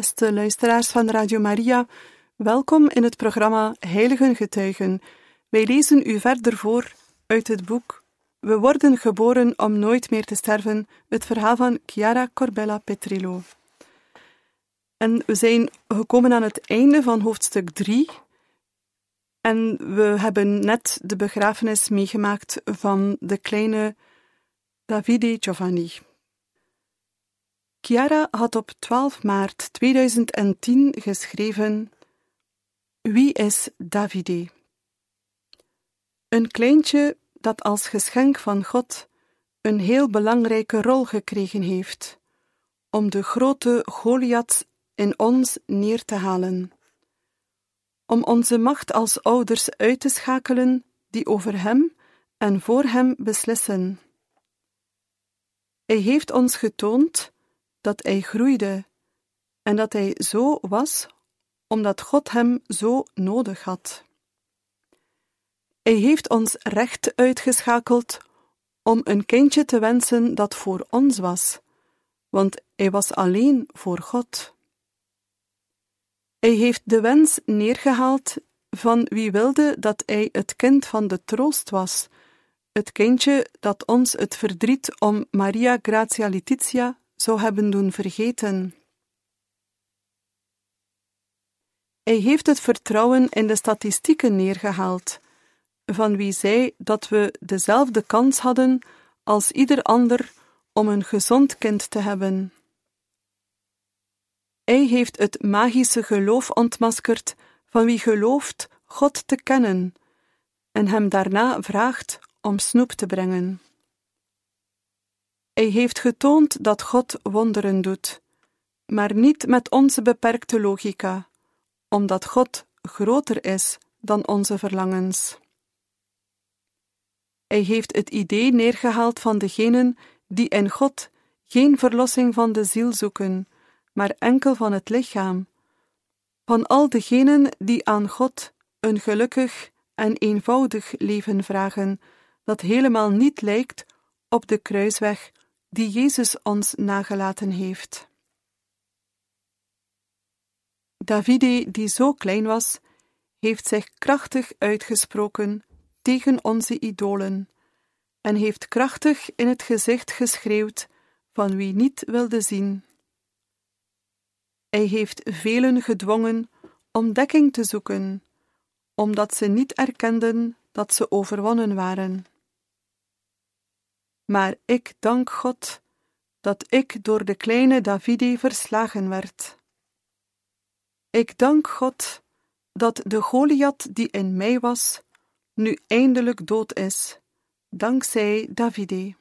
Beste luisteraars van Radio Maria, welkom in het programma Heiligen Getuigen. Wij lezen u verder voor uit het boek We worden geboren om nooit meer te sterven, het verhaal van Chiara Corbella Petrillo. En we zijn gekomen aan het einde van hoofdstuk 3. En we hebben net de begrafenis meegemaakt van de kleine Davide Giovanni. Chiara had op 12 maart 2010 geschreven: Wie is Davide? Een kleintje dat als geschenk van God een heel belangrijke rol gekregen heeft om de grote Goliath in ons neer te halen, om onze macht als ouders uit te schakelen die over hem en voor hem beslissen. Hij heeft ons getoond dat hij groeide en dat hij zo was omdat God hem zo nodig had. Hij heeft ons recht uitgeschakeld om een kindje te wensen dat voor ons was, want hij was alleen voor God. Hij heeft de wens neergehaald van wie wilde dat hij het kind van de troost was, het kindje dat ons het verdriet om Maria Grazia Letizia zou hebben doen vergeten. Hij heeft het vertrouwen in de statistieken neergehaald, van wie zei dat we dezelfde kans hadden als ieder ander om een gezond kind te hebben. Hij heeft het magische geloof ontmaskerd van wie gelooft God te kennen en hem daarna vraagt om snoep te brengen. Hij heeft getoond dat God wonderen doet, maar niet met onze beperkte logica, omdat God groter is dan onze verlangens. Hij heeft het idee neergehaald van degenen die in God geen verlossing van de ziel zoeken, maar enkel van het lichaam, van al degenen die aan God een gelukkig en eenvoudig leven vragen, dat helemaal niet lijkt op de kruisweg die Jezus ons nagelaten heeft. Davide, die zo klein was, heeft zich krachtig uitgesproken tegen onze idolen en heeft krachtig in het gezicht geschreeuwd van wie niet wilde zien. Hij heeft velen gedwongen om dekking te zoeken, omdat ze niet erkenden dat ze overwonnen waren. Maar ik dank God dat ik door de kleine Davide verslagen werd. Ik dank God dat de Goliath die in mij was, nu eindelijk dood is, dankzij Davide.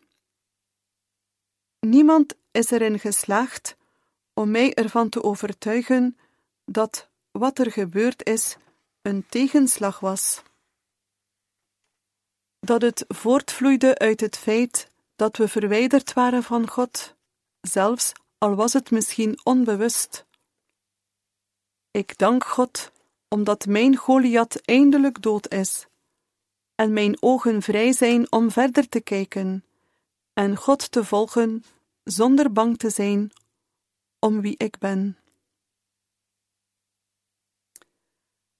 Niemand is erin geslaagd om mij ervan te overtuigen dat wat er gebeurd is een tegenslag was. Dat het voortvloeide uit het feit dat we verwijderd waren van God, zelfs al was het misschien onbewust. Ik dank God omdat mijn Goliath eindelijk dood is en mijn ogen vrij zijn om verder te kijken en God te volgen zonder bang te zijn om wie ik ben.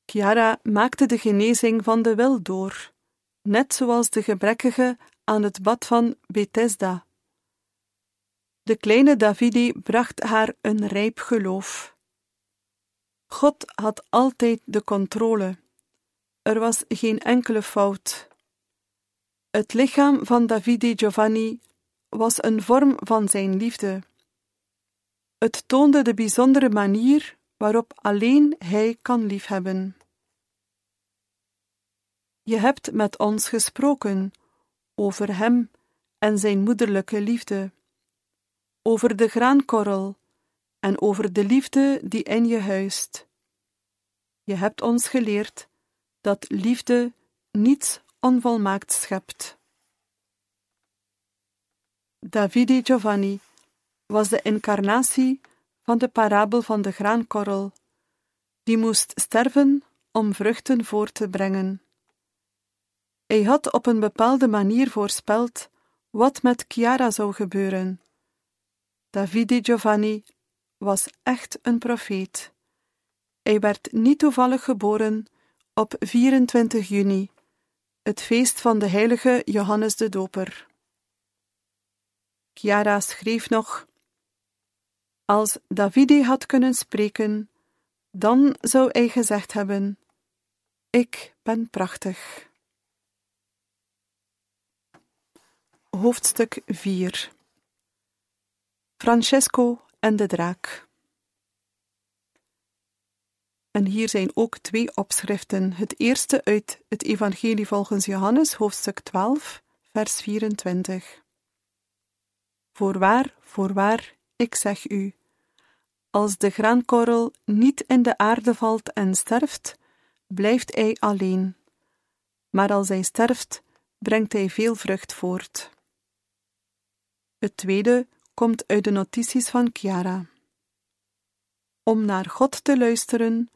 Chiara maakte de genezing van de wil door, net zoals de gebrekkige aan het bad van Bethesda. De kleine Davidi bracht haar een rijp geloof. God had altijd de controle. Er was geen enkele fout. Het lichaam van Davide Giovanni was een vorm van zijn liefde. Het toonde de bijzondere manier waarop alleen hij kan liefhebben. Je hebt met ons gesproken, over hem en zijn moederlijke liefde, over de graankorrel en over de liefde die in je huist. Je hebt ons geleerd dat liefde niets onvolmaakt schept. Davide Giovanni was de incarnatie van de parabel van de graankorrel, die moest sterven om vruchten voor te brengen. Hij had op een bepaalde manier voorspeld wat met Chiara zou gebeuren. Davide Giovanni was echt een profeet. Hij werd niet toevallig geboren op 24 juni, het feest van de heilige Johannes de Doper. Chiara schreef nog: Als Davide had kunnen spreken, dan zou hij gezegd hebben: Ik ben prachtig. Hoofdstuk 4 Francesco en de draak. En hier zijn ook twee opschriften. Het eerste uit het Evangelie volgens Johannes, hoofdstuk 12, vers 24. Voorwaar, voorwaar, ik zeg u: als de graankorrel niet in de aarde valt en sterft, blijft hij alleen. Maar als hij sterft, brengt hij veel vrucht voort. Het tweede komt uit de notities van Chiara. Om naar God te luisteren,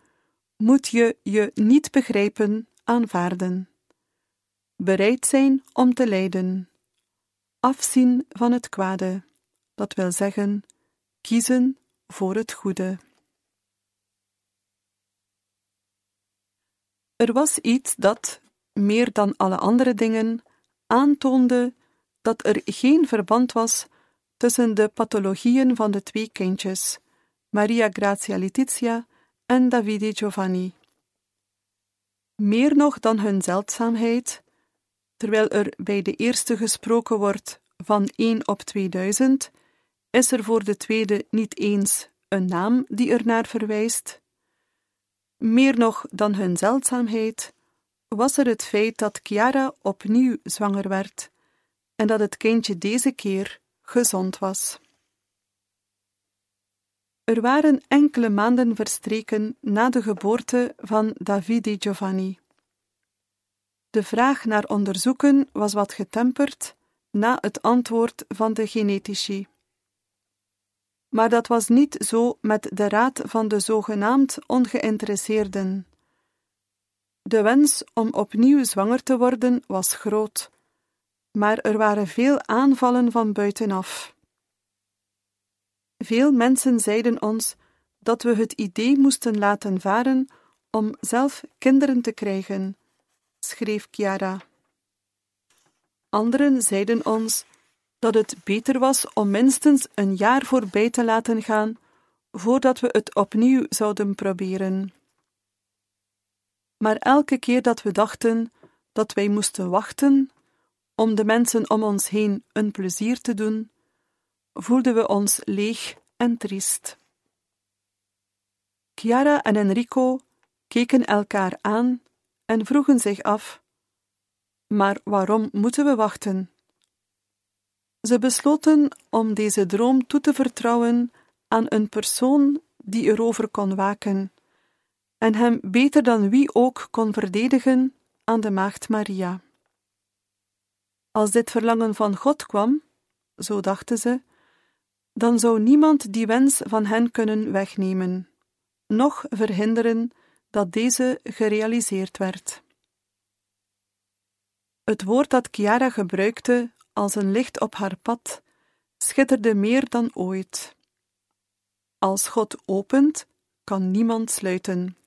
moet je je niet begrijpen aanvaarden. Bereid zijn om te lijden. Afzien van het kwade, dat wil zeggen, kiezen voor het goede. Er was iets dat, meer dan alle andere dingen, aantoonde dat er geen verband was tussen de pathologieën van de twee kindjes, Maria Grazia Letizia en Davide Giovanni. Meer nog dan hun zeldzaamheid, terwijl er bij de eerste gesproken wordt van 1 op 2000, is er voor de tweede niet eens een naam die er naar verwijst. Meer nog dan hun zeldzaamheid, was er het feit dat Chiara opnieuw zwanger werd en dat het kindje deze keer gezond was. Er waren enkele maanden verstreken na de geboorte van Davide Giovanni. De vraag naar onderzoeken was wat getemperd na het antwoord van de genetici. Maar dat was niet zo met de raad van de zogenaamd ongeïnteresseerden. De wens om opnieuw zwanger te worden was groot, maar er waren veel aanvallen van buitenaf. Veel mensen zeiden ons dat we het idee moesten laten varen om zelf kinderen te krijgen, schreef Chiara. Anderen zeiden ons dat het beter was om minstens een jaar voorbij te laten gaan voordat we het opnieuw zouden proberen. Maar elke keer dat we dachten dat wij moesten wachten om de mensen om ons heen een plezier te doen, voelden we ons leeg en triest. Chiara en Enrico keken elkaar aan en vroegen zich af: Maar waarom moeten we wachten? Ze besloten om deze droom toe te vertrouwen aan een persoon die erover kon waken en hem beter dan wie ook kon verdedigen aan de Maagd Maria. Als dit verlangen van God kwam, zo dachten ze, dan zou niemand die wens van hen kunnen wegnemen, noch verhinderen dat deze gerealiseerd werd. Het woord dat Chiara gebruikte als een licht op haar pad schitterde meer dan ooit. Als God opent, kan niemand sluiten.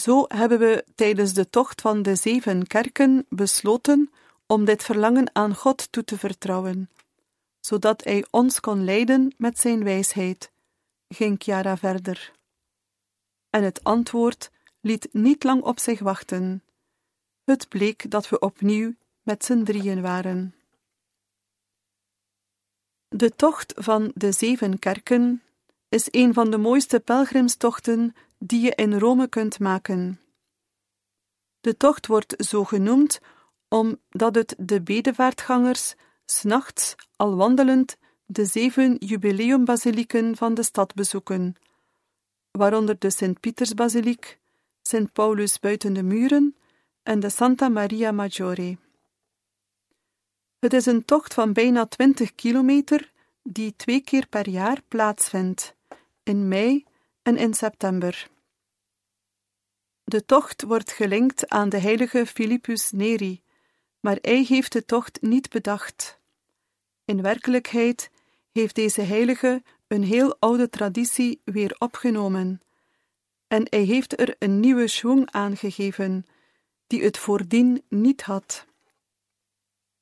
Zo hebben we tijdens de tocht van de zeven kerken besloten om dit verlangen aan God toe te vertrouwen, zodat Hij ons kon leiden met Zijn wijsheid, ging Chiara verder. En het antwoord liet niet lang op zich wachten. Het bleek dat we opnieuw met z'n drieën waren. De tocht van de zeven kerken is een van de mooiste pelgrimstochten die je in Rome kunt maken. De tocht wordt zo genoemd omdat het de bedevaartgangers s'nachts al wandelend de zeven jubileumbasilieken van de stad bezoeken, waaronder de Sint-Pietersbasiliek, Sint Paulus buiten de muren en de Santa Maria Maggiore. Het is een tocht van bijna 20 kilometer die twee keer per jaar plaatsvindt, in mei en in september. De tocht wordt gelinkt aan de heilige Philippus Neri, maar hij heeft de tocht niet bedacht. In werkelijkheid heeft deze heilige een heel oude traditie weer opgenomen, en hij heeft er een nieuwe schwung aangegeven, die het voordien niet had.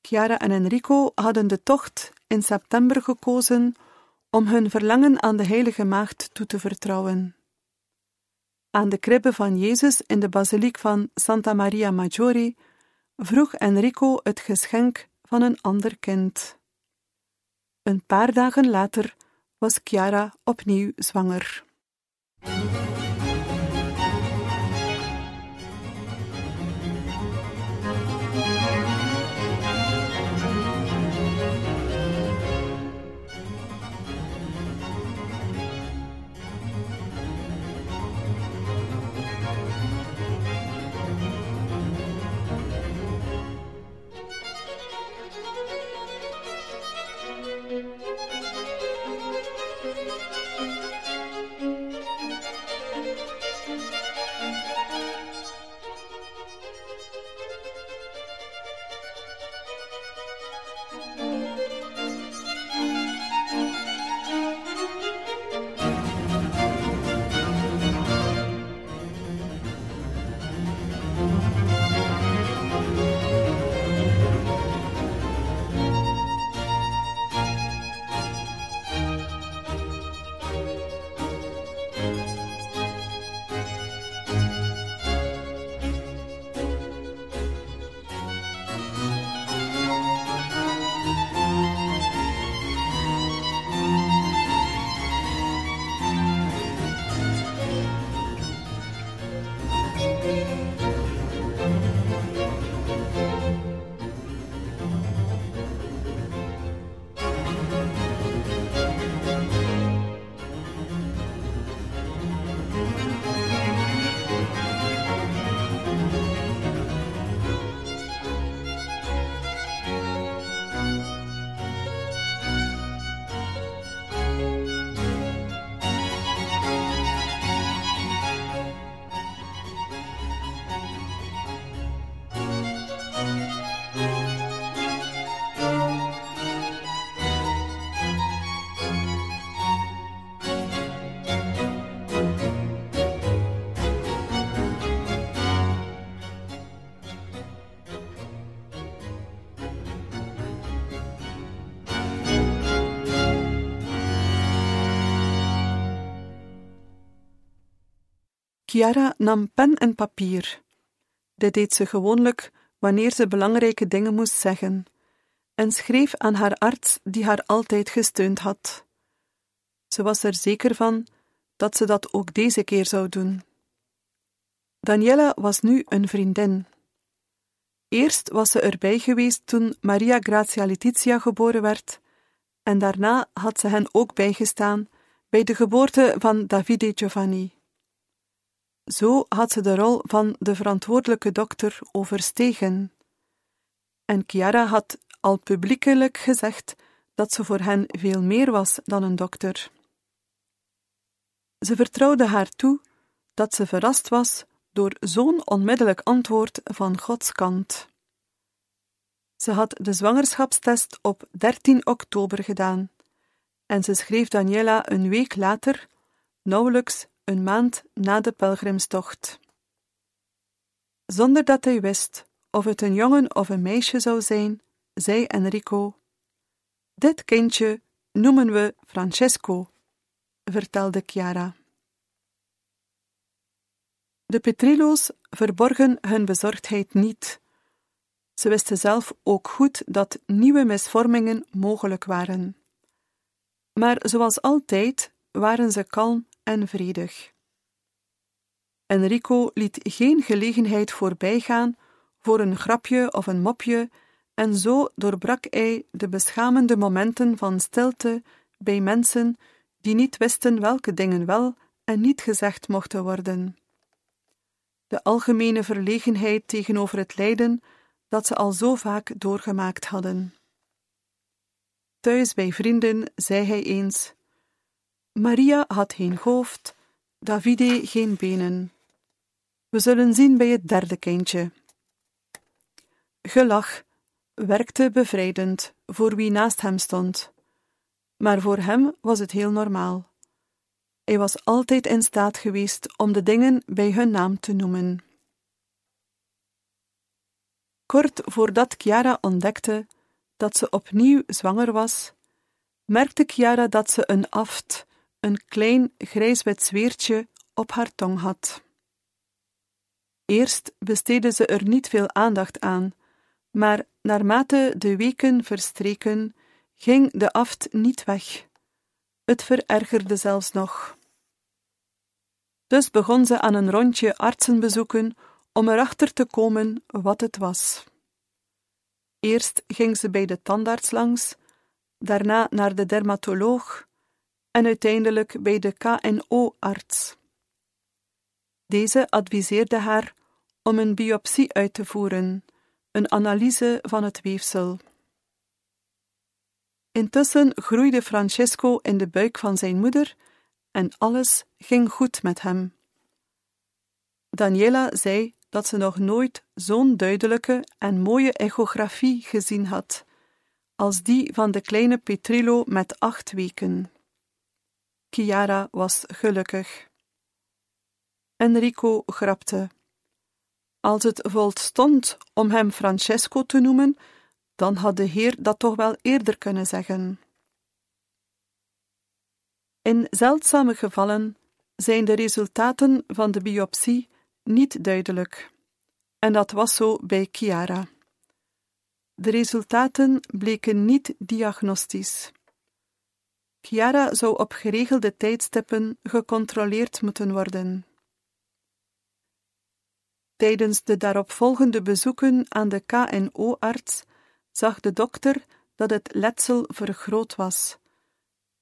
Chiara en Enrico hadden de tocht in september gekozen om hun verlangen aan de Heilige Maagd toe te vertrouwen. Aan de kribbe van Jezus in de basiliek van Santa Maria Maggiore vroeg Enrico het geschenk van een ander kind. Een paar dagen later was Chiara opnieuw zwanger. Chiara nam pen en papier. Dit deed ze gewoonlijk wanneer ze belangrijke dingen moest zeggen, en schreef aan haar arts die haar altijd gesteund had. Ze was er zeker van dat ze dat ook deze keer zou doen. Daniela was nu een vriendin. Eerst was ze erbij geweest toen Maria Grazia Letizia geboren werd, en daarna had ze hen ook bijgestaan bij de geboorte van Davide Giovanni. Zo had ze de rol van de verantwoordelijke dokter overstegen. En Chiara had al publiekelijk gezegd dat ze voor hen veel meer was dan een dokter. Ze vertrouwde haar toe dat ze verrast was door zo'n onmiddellijk antwoord van Gods kant. Ze had de zwangerschapstest op 13 oktober gedaan en ze schreef Daniela een week later, nauwelijks een maand na de pelgrimstocht. Zonder dat hij wist of het een jongen of een meisje zou zijn, zei Enrico: Dit kindje noemen we Francesco, vertelde Chiara. De Petrillo's verborgen hun bezorgdheid niet. Ze wisten zelf ook goed dat nieuwe misvormingen mogelijk waren. Maar zoals altijd waren ze kalm en vredig. Enrico liet geen gelegenheid voorbijgaan voor een grapje of een mopje, en zo doorbrak hij de beschamende momenten van stilte bij mensen die niet wisten welke dingen wel en niet gezegd mochten worden. De algemene verlegenheid tegenover het lijden dat ze al zo vaak doorgemaakt hadden. Thuis bij vrienden zei hij eens: Maria had geen hoofd, Davide geen benen. We zullen zien bij het derde kindje. Gelach werkte bevrijdend voor wie naast hem stond, maar voor hem was het heel normaal. Hij was altijd in staat geweest om de dingen bij hun naam te noemen. Kort voordat Chiara ontdekte dat ze opnieuw zwanger was, merkte Chiara dat ze een aft, een klein grijs-wit zweertje, op haar tong had. Eerst besteedde ze er niet veel aandacht aan, maar naarmate de weken verstreken, ging de aft niet weg. Het verergerde zelfs nog. Dus begon ze aan een rondje artsen bezoeken om erachter te komen wat het was. Eerst ging ze bij de tandarts langs, daarna naar de dermatoloog en uiteindelijk bij de KNO-arts. Deze adviseerde haar om een biopsie uit te voeren, een analyse van het weefsel. Intussen groeide Francesco in de buik van zijn moeder en alles ging goed met hem. Daniela zei dat ze nog nooit zo'n duidelijke en mooie echografie gezien had, als die van de kleine Petrillo met acht weken. Chiara was gelukkig. Enrico grapte. Als het volstond om hem Francesco te noemen, dan had de Heer dat toch wel eerder kunnen zeggen. In zeldzame gevallen zijn de resultaten van de biopsie niet duidelijk, en dat was zo bij Chiara. De resultaten bleken niet diagnostisch. Chiara zou op geregelde tijdstippen gecontroleerd moeten worden. Tijdens de daaropvolgende bezoeken aan de KNO-arts zag de dokter dat het letsel vergroot was.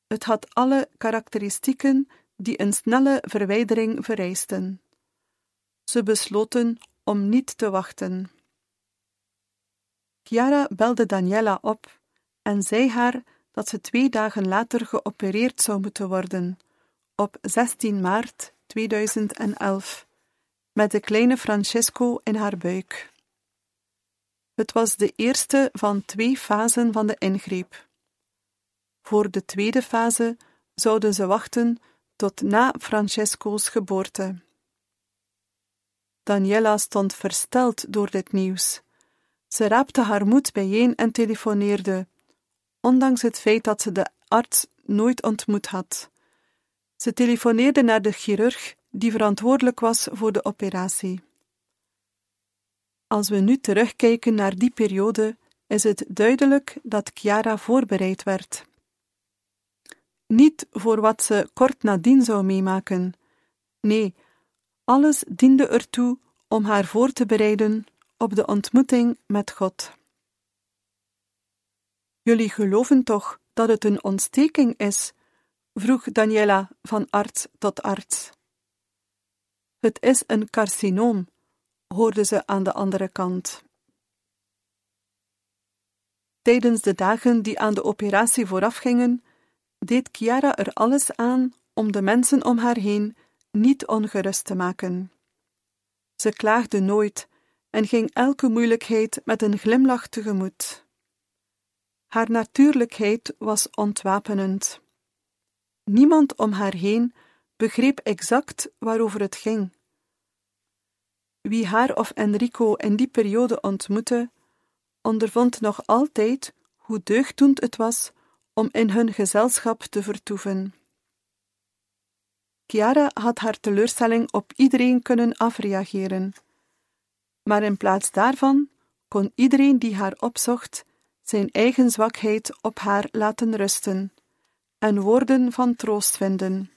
Het had alle karakteristieken die een snelle verwijdering vereisten. Ze besloten om niet te wachten. Chiara belde Daniela op en zei haar dat ze twee dagen later geopereerd zou moeten worden, op 16 maart 2011 met de kleine Francesco in haar buik. Het was de eerste van twee fasen van de ingreep. Voor de tweede fase zouden ze wachten tot na Francesco's geboorte. Daniela stond versteld door dit nieuws. Ze raapte haar moed bijeen en telefoneerde, ondanks het feit dat ze de arts nooit ontmoet had. Ze telefoneerde naar de chirurg die verantwoordelijk was voor de operatie. Als we nu terugkijken naar die periode, is het duidelijk dat Chiara voorbereid werd. Niet voor wat ze kort nadien zou meemaken. Nee, alles diende ertoe om haar voor te bereiden op de ontmoeting met God. Jullie geloven toch dat het een ontsteking is? vroeg Daniela van arts tot arts. Het is een carcinoom, hoorde ze aan de andere kant. Tijdens de dagen die aan de operatie voorafgingen, deed Chiara er alles aan om de mensen om haar heen niet ongerust te maken. Ze klaagde nooit en ging elke moeilijkheid met een glimlach tegemoet. Haar natuurlijkheid was ontwapenend. Niemand om haar heen begreep exact waarover het ging. Wie haar of Enrico in die periode ontmoette, ondervond nog altijd hoe deugddoend het was om in hun gezelschap te vertoeven. Chiara had haar teleurstelling op iedereen kunnen afreageren, maar in plaats daarvan kon iedereen die haar opzocht zijn eigen zwakheid op haar laten rusten en woorden van troost vinden.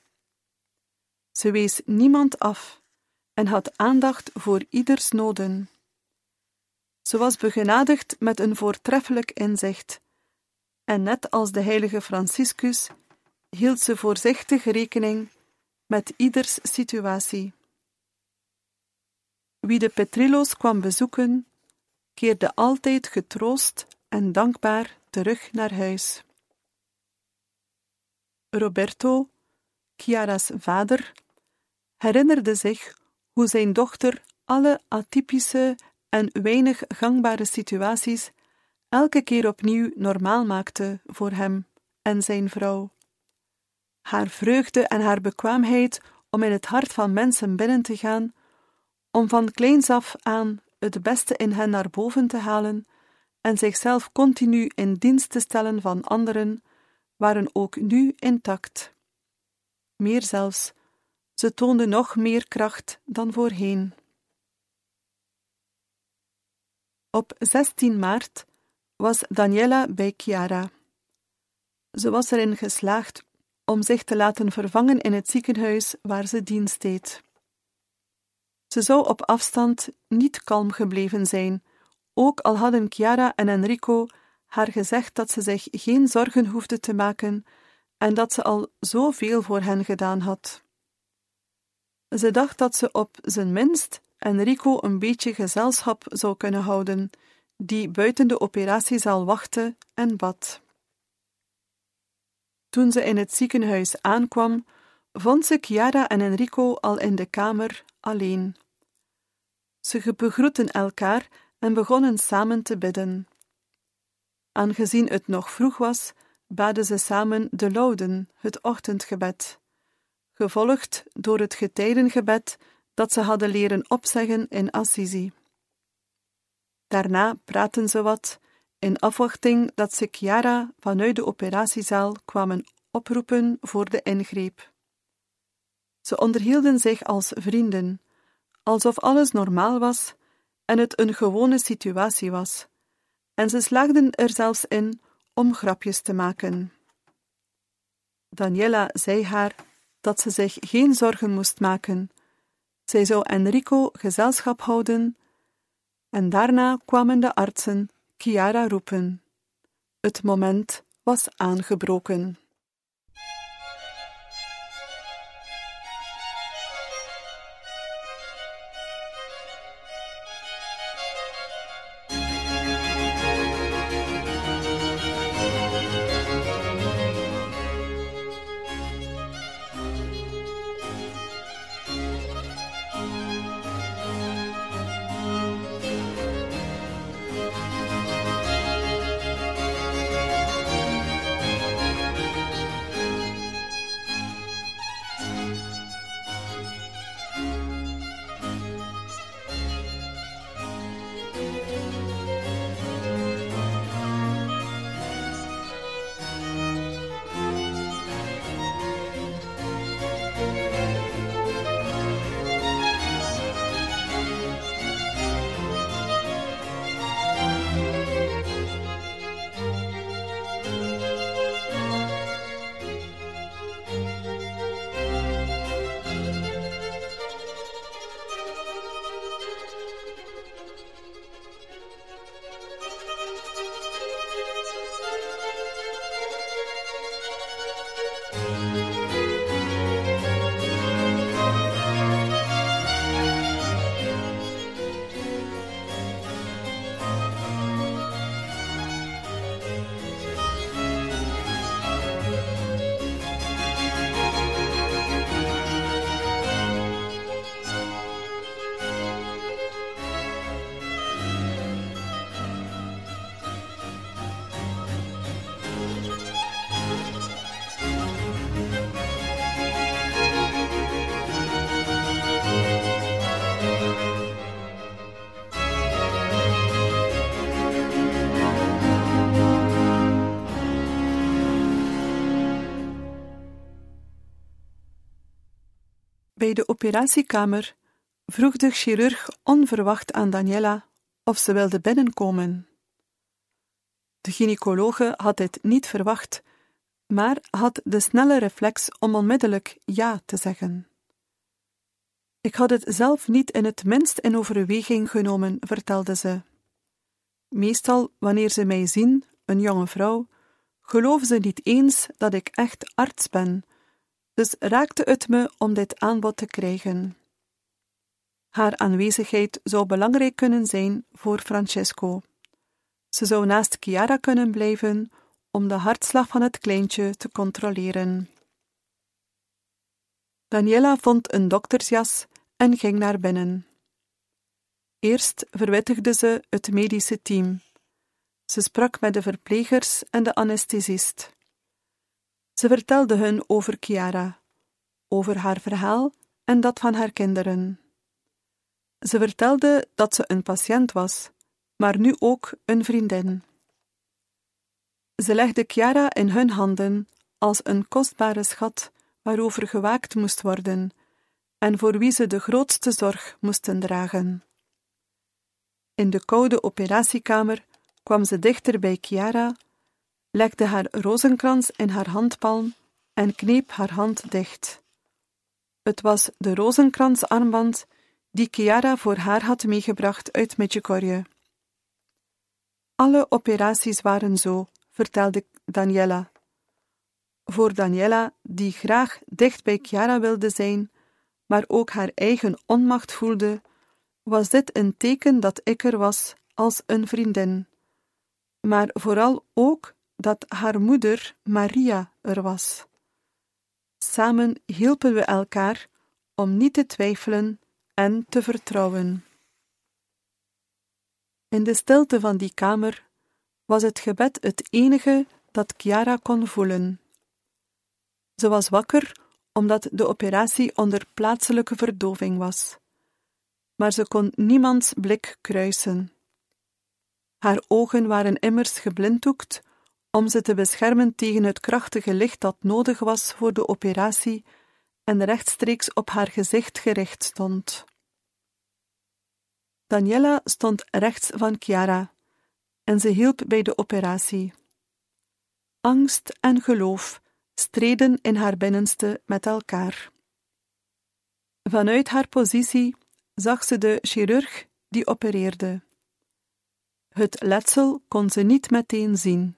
Ze wees niemand af en had aandacht voor ieders noden. Ze was begenadigd met een voortreffelijk inzicht, en net als de heilige Franciscus hield ze voorzichtig rekening met ieders situatie. Wie de Petrillo's kwam bezoeken, keerde altijd getroost en dankbaar terug naar huis. Roberto, Chiara's vader, herinnerde zich hoe zijn dochter alle atypische en weinig gangbare situaties elke keer opnieuw normaal maakte voor hem en zijn vrouw. Haar vreugde en haar bekwaamheid om in het hart van mensen binnen te gaan, om van kleins af aan het beste in hen naar boven te halen en zichzelf continu in dienst te stellen van anderen, waren ook nu intact. Meer zelfs, ze toonde nog meer kracht dan voorheen. Op 16 maart was Daniela bij Chiara. Ze was erin geslaagd om zich te laten vervangen in het ziekenhuis waar ze dienst deed. Ze zou op afstand niet kalm gebleven zijn, ook al hadden Chiara en Enrico haar gezegd dat ze zich geen zorgen hoefde te maken en dat ze al zoveel voor hen gedaan had. Ze dacht dat ze op zijn minst Enrico een beetje gezelschap zou kunnen houden, die buiten de operatiezaal wachtte en bad. Toen ze in het ziekenhuis aankwam, vond ze Chiara en Enrico al in de kamer alleen. Ze begroetten elkaar en begonnen samen te bidden. Aangezien het nog vroeg was, baden ze samen de Louden, het ochtendgebed, gevolgd door het getijdengebed dat ze hadden leren opzeggen in Assisi. Daarna praten ze wat, in afwachting dat ze Chiara vanuit de operatiezaal kwamen oproepen voor de ingreep. Ze onderhielden zich als vrienden, alsof alles normaal was en het een gewone situatie was, en ze slaagden er zelfs in om grapjes te maken. Daniela zei haar dat ze zich geen zorgen moest maken. Zij zou Enrico gezelschap houden, en daarna kwamen de artsen Chiara roepen. Het moment was aangebroken. Operatiekamer vroeg de chirurg onverwacht aan Daniela of ze wilde binnenkomen. De gynaecologe had dit niet verwacht, maar had de snelle reflex om onmiddellijk ja te zeggen. Ik had het zelf niet in het minst in overweging genomen, vertelde ze. Meestal, wanneer ze mij zien, een jonge vrouw, geloven ze niet eens dat ik echt arts ben, dus raakte het me om dit aanbod te krijgen. Haar aanwezigheid zou belangrijk kunnen zijn voor Francesco. Ze zou naast Chiara kunnen blijven om de hartslag van het kleintje te controleren. Daniela vond een doktersjas en ging naar binnen. Eerst verwittigde ze het medische team. Ze sprak met de verplegers en de anesthesist. Ze vertelde hun over Chiara, over haar verhaal en dat van haar kinderen. Ze vertelde dat ze een patiënt was, maar nu ook een vriendin. Ze legde Chiara in hun handen als een kostbare schat waarover gewaakt moest worden en voor wie ze de grootste zorg moesten dragen. In de koude operatiekamer kwam ze dichter bij Chiara, legde haar rozenkrans in haar handpalm en kneep haar hand dicht. Het was de rozenkransarmband die Chiara voor haar had meegebracht uit Medjugorje. Alle operaties waren zo, vertelde Daniela. Voor Daniela, die graag dicht bij Chiara wilde zijn, maar ook haar eigen onmacht voelde, was dit een teken dat ik er was als een vriendin, maar vooral ook dat haar moeder Maria er was. Samen hielpen we elkaar om niet te twijfelen en te vertrouwen. In de stilte van die kamer was het gebed het enige dat Chiara kon voelen. Ze was wakker omdat de operatie onder plaatselijke verdoving was, maar ze kon niemands blik kruisen. Haar ogen waren immers geblinddoekt om ze te beschermen tegen het krachtige licht dat nodig was voor de operatie en rechtstreeks op haar gezicht gericht stond. Daniela stond rechts van Chiara en ze hielp bij de operatie. Angst en geloof streden in haar binnenste met elkaar. Vanuit haar positie zag ze de chirurg die opereerde. Het letsel kon ze niet meteen zien.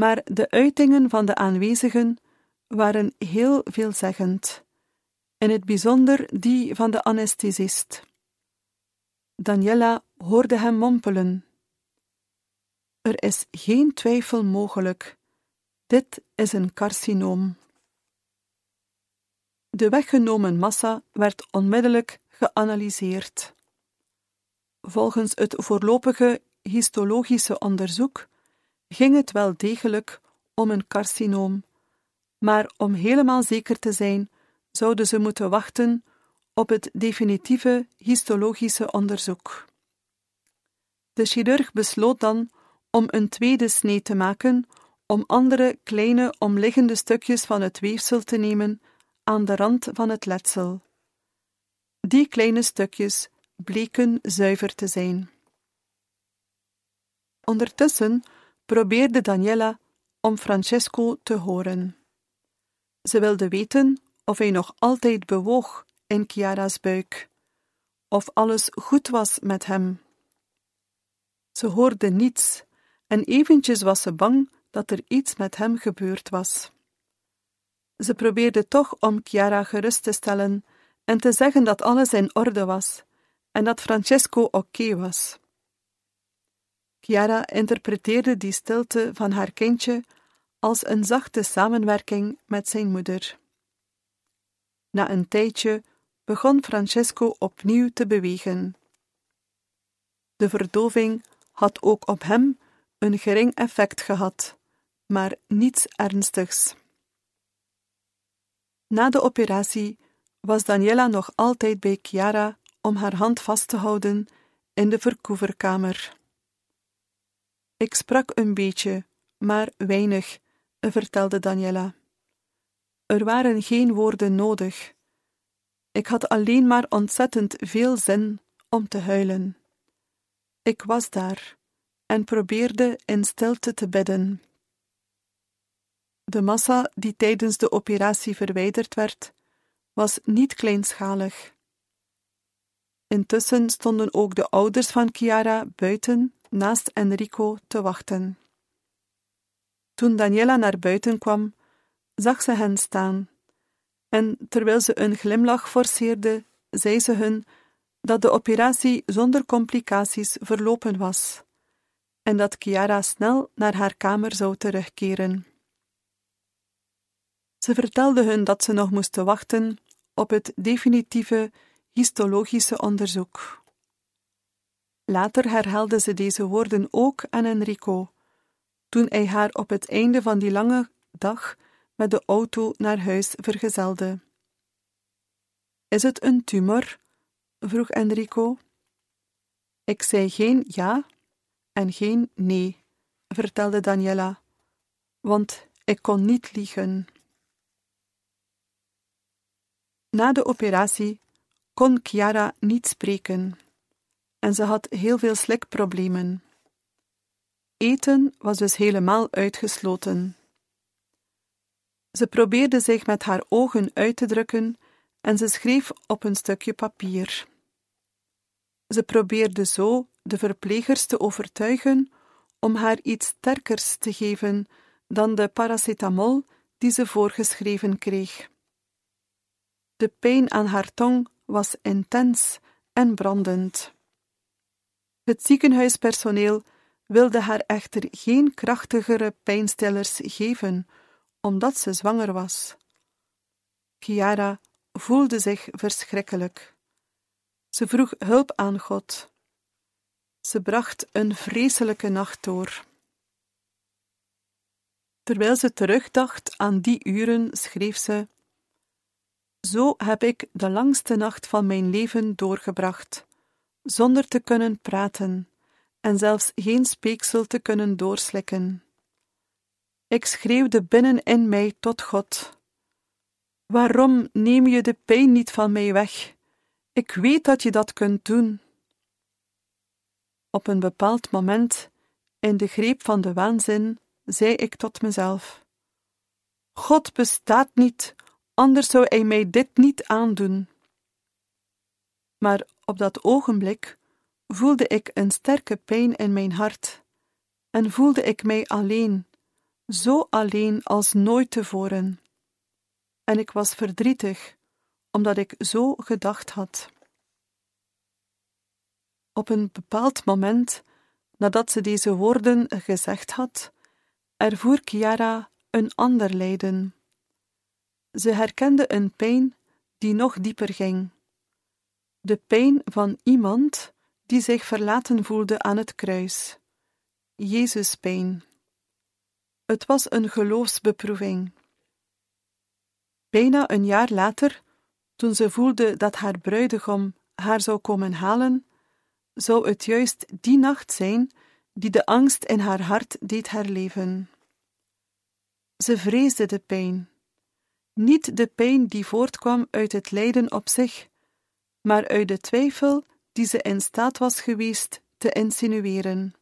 Maar de uitingen van de aanwezigen waren heel veelzeggend, in het bijzonder die van de anesthesist. Daniela hoorde hem mompelen. Er is geen twijfel mogelijk. Dit is een carcinoom. De weggenomen massa werd onmiddellijk geanalyseerd. Volgens het voorlopige histologische onderzoek ging het wel degelijk om een carcinoom, maar om helemaal zeker te zijn, zouden ze moeten wachten op het definitieve histologische onderzoek. De chirurg besloot dan om een tweede snee te maken, om andere kleine omliggende stukjes van het weefsel te nemen aan de rand van het letsel. Die kleine stukjes bleken zuiver te zijn. Ondertussen probeerde Daniela om Francesco te horen. Ze wilde weten of hij nog altijd bewoog in Chiara's buik, of alles goed was met hem. Ze hoorde niets en eventjes was ze bang dat er iets met hem gebeurd was. Ze probeerde toch om Chiara gerust te stellen en te zeggen dat alles in orde was en dat Francesco oké was. Chiara interpreteerde die stilte van haar kindje als een zachte samenwerking met zijn moeder. Na een tijdje begon Francesco opnieuw te bewegen. De verdoving had ook op hem een gering effect gehad, maar niets ernstigs. Na de operatie was Daniela nog altijd bij Chiara om haar hand vast te houden in de verkoeverkamer. Ik sprak een beetje, maar weinig, vertelde Daniela. Er waren geen woorden nodig. Ik had alleen maar ontzettend veel zin om te huilen. Ik was daar en probeerde in stilte te bidden. De massa die tijdens de operatie verwijderd werd, was niet kleinschalig. Intussen stonden ook de ouders van Chiara buiten naast Enrico te wachten. Toen Daniela naar buiten kwam, zag ze hen staan, en terwijl ze een glimlach forceerde, zei ze hun dat de operatie zonder complicaties verlopen was en dat Chiara snel naar haar kamer zou terugkeren. Ze vertelde hun dat ze nog moesten wachten op het definitieve histologische onderzoek. Later herhaalde ze deze woorden ook aan Enrico, toen hij haar op het einde van die lange dag met de auto naar huis vergezelde. Is het een tumor? vroeg Enrico. Ik zei geen ja en geen nee, vertelde Daniela, want ik kon niet liegen. Na de operatie kon Chiara niet spreken en ze had heel veel slikproblemen. Eten was dus helemaal uitgesloten. Ze probeerde zich met haar ogen uit te drukken en ze schreef op een stukje papier. Ze probeerde zo de verplegers te overtuigen om haar iets sterkers te geven dan de paracetamol die ze voorgeschreven kreeg. De pijn aan haar tong was intens en brandend. Het ziekenhuispersoneel wilde haar echter geen krachtigere pijnstillers geven, omdat ze zwanger was. Chiara voelde zich verschrikkelijk. Ze vroeg hulp aan God. Ze bracht een vreselijke nacht door. Terwijl ze terugdacht aan die uren, schreef ze: Zo heb ik de langste nacht van mijn leven doorgebracht, zonder te kunnen praten en zelfs geen speeksel te kunnen doorslikken. Ik schreeuwde binnen in mij tot God: Waarom neem je de pijn niet van mij weg? Ik weet dat je dat kunt doen. Op een bepaald moment, in de greep van de waanzin, zei ik tot mezelf: God bestaat niet, anders zou hij mij dit niet aandoen. Maar op dat ogenblik voelde ik een sterke pijn in mijn hart en voelde ik mij alleen, zo alleen als nooit tevoren. En ik was verdrietig, omdat ik zo gedacht had. Op een bepaald moment, nadat ze deze woorden gezegd had, ervoer Chiara een ander lijden. Ze herkende een pijn die nog dieper ging. De pijn van iemand die zich verlaten voelde aan het kruis. Jezus pijn. Het was een geloofsbeproeving. Bijna een jaar later, toen ze voelde dat haar bruidegom haar zou komen halen, zou het juist die nacht zijn die de angst in haar hart deed herleven. Ze vreesde de pijn, niet de pijn die voortkwam uit het lijden op zich, maar uit de twijfel die ze in staat was geweest te insinueren,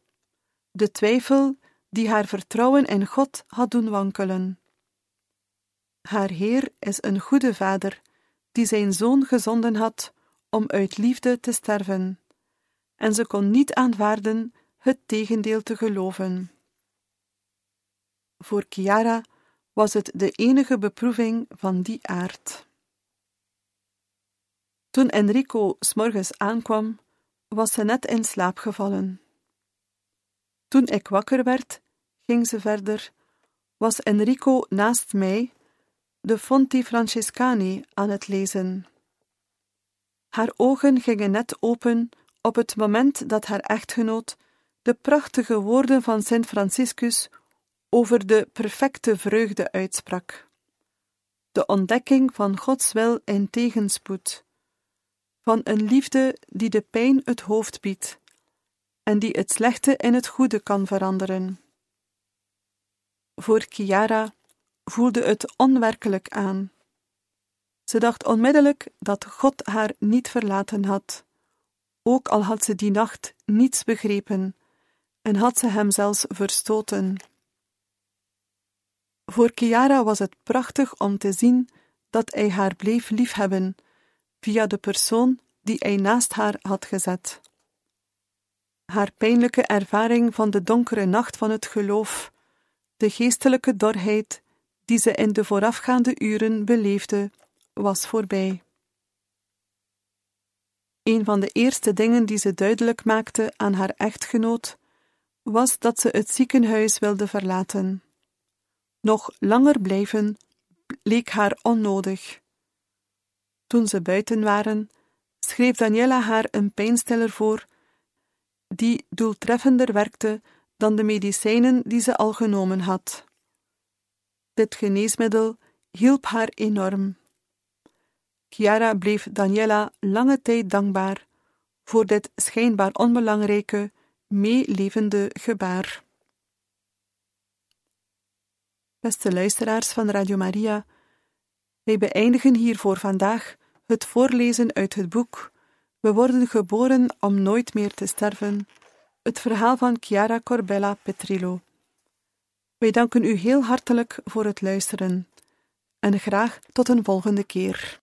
de twijfel die haar vertrouwen in God had doen wankelen. Haar Heer is een goede vader, die zijn zoon gezonden had om uit liefde te sterven, en ze kon niet aanvaarden het tegendeel te geloven. Voor Chiara was het de enige beproeving van die aard. Toen Enrico s'morgens aankwam, was ze net in slaap gevallen. Toen ik wakker werd, ging ze verder, was Enrico naast mij de Fonti Francescani aan het lezen. Haar ogen gingen net open op het moment dat haar echtgenoot de prachtige woorden van Sint Franciscus over de perfecte vreugde uitsprak. De ontdekking van Gods wil in tegenspoed, van een liefde die de pijn het hoofd biedt en die het slechte in het goede kan veranderen. Voor Chiara voelde het onwerkelijk aan. Ze dacht onmiddellijk dat God haar niet verlaten had, ook al had ze die nacht niets begrepen en had ze hem zelfs verstoten. Voor Chiara was het prachtig om te zien dat hij haar bleef liefhebben via de persoon die hij naast haar had gezet. haar pijnlijke ervaring van de donkere nacht van het geloof, de geestelijke dorheid die ze in de voorafgaande uren beleefde, was voorbij. Een van de eerste dingen die ze duidelijk maakte aan haar echtgenoot was dat ze het ziekenhuis wilde verlaten. Nog langer blijven leek haar onnodig. Toen ze buiten waren, schreef Daniela haar een pijnstiller voor, die doeltreffender werkte dan de medicijnen die ze al genomen had. Dit geneesmiddel hielp haar enorm. Chiara bleef Daniela lange tijd dankbaar voor dit schijnbaar onbelangrijke, meelevende gebaar. Beste luisteraars van Radio Maria, wij beëindigen hier voor vandaag het voorlezen uit het boek We worden geboren om nooit meer te sterven, het verhaal van Chiara Corbella Petrillo. Wij danken u heel hartelijk voor het luisteren en graag tot een volgende keer.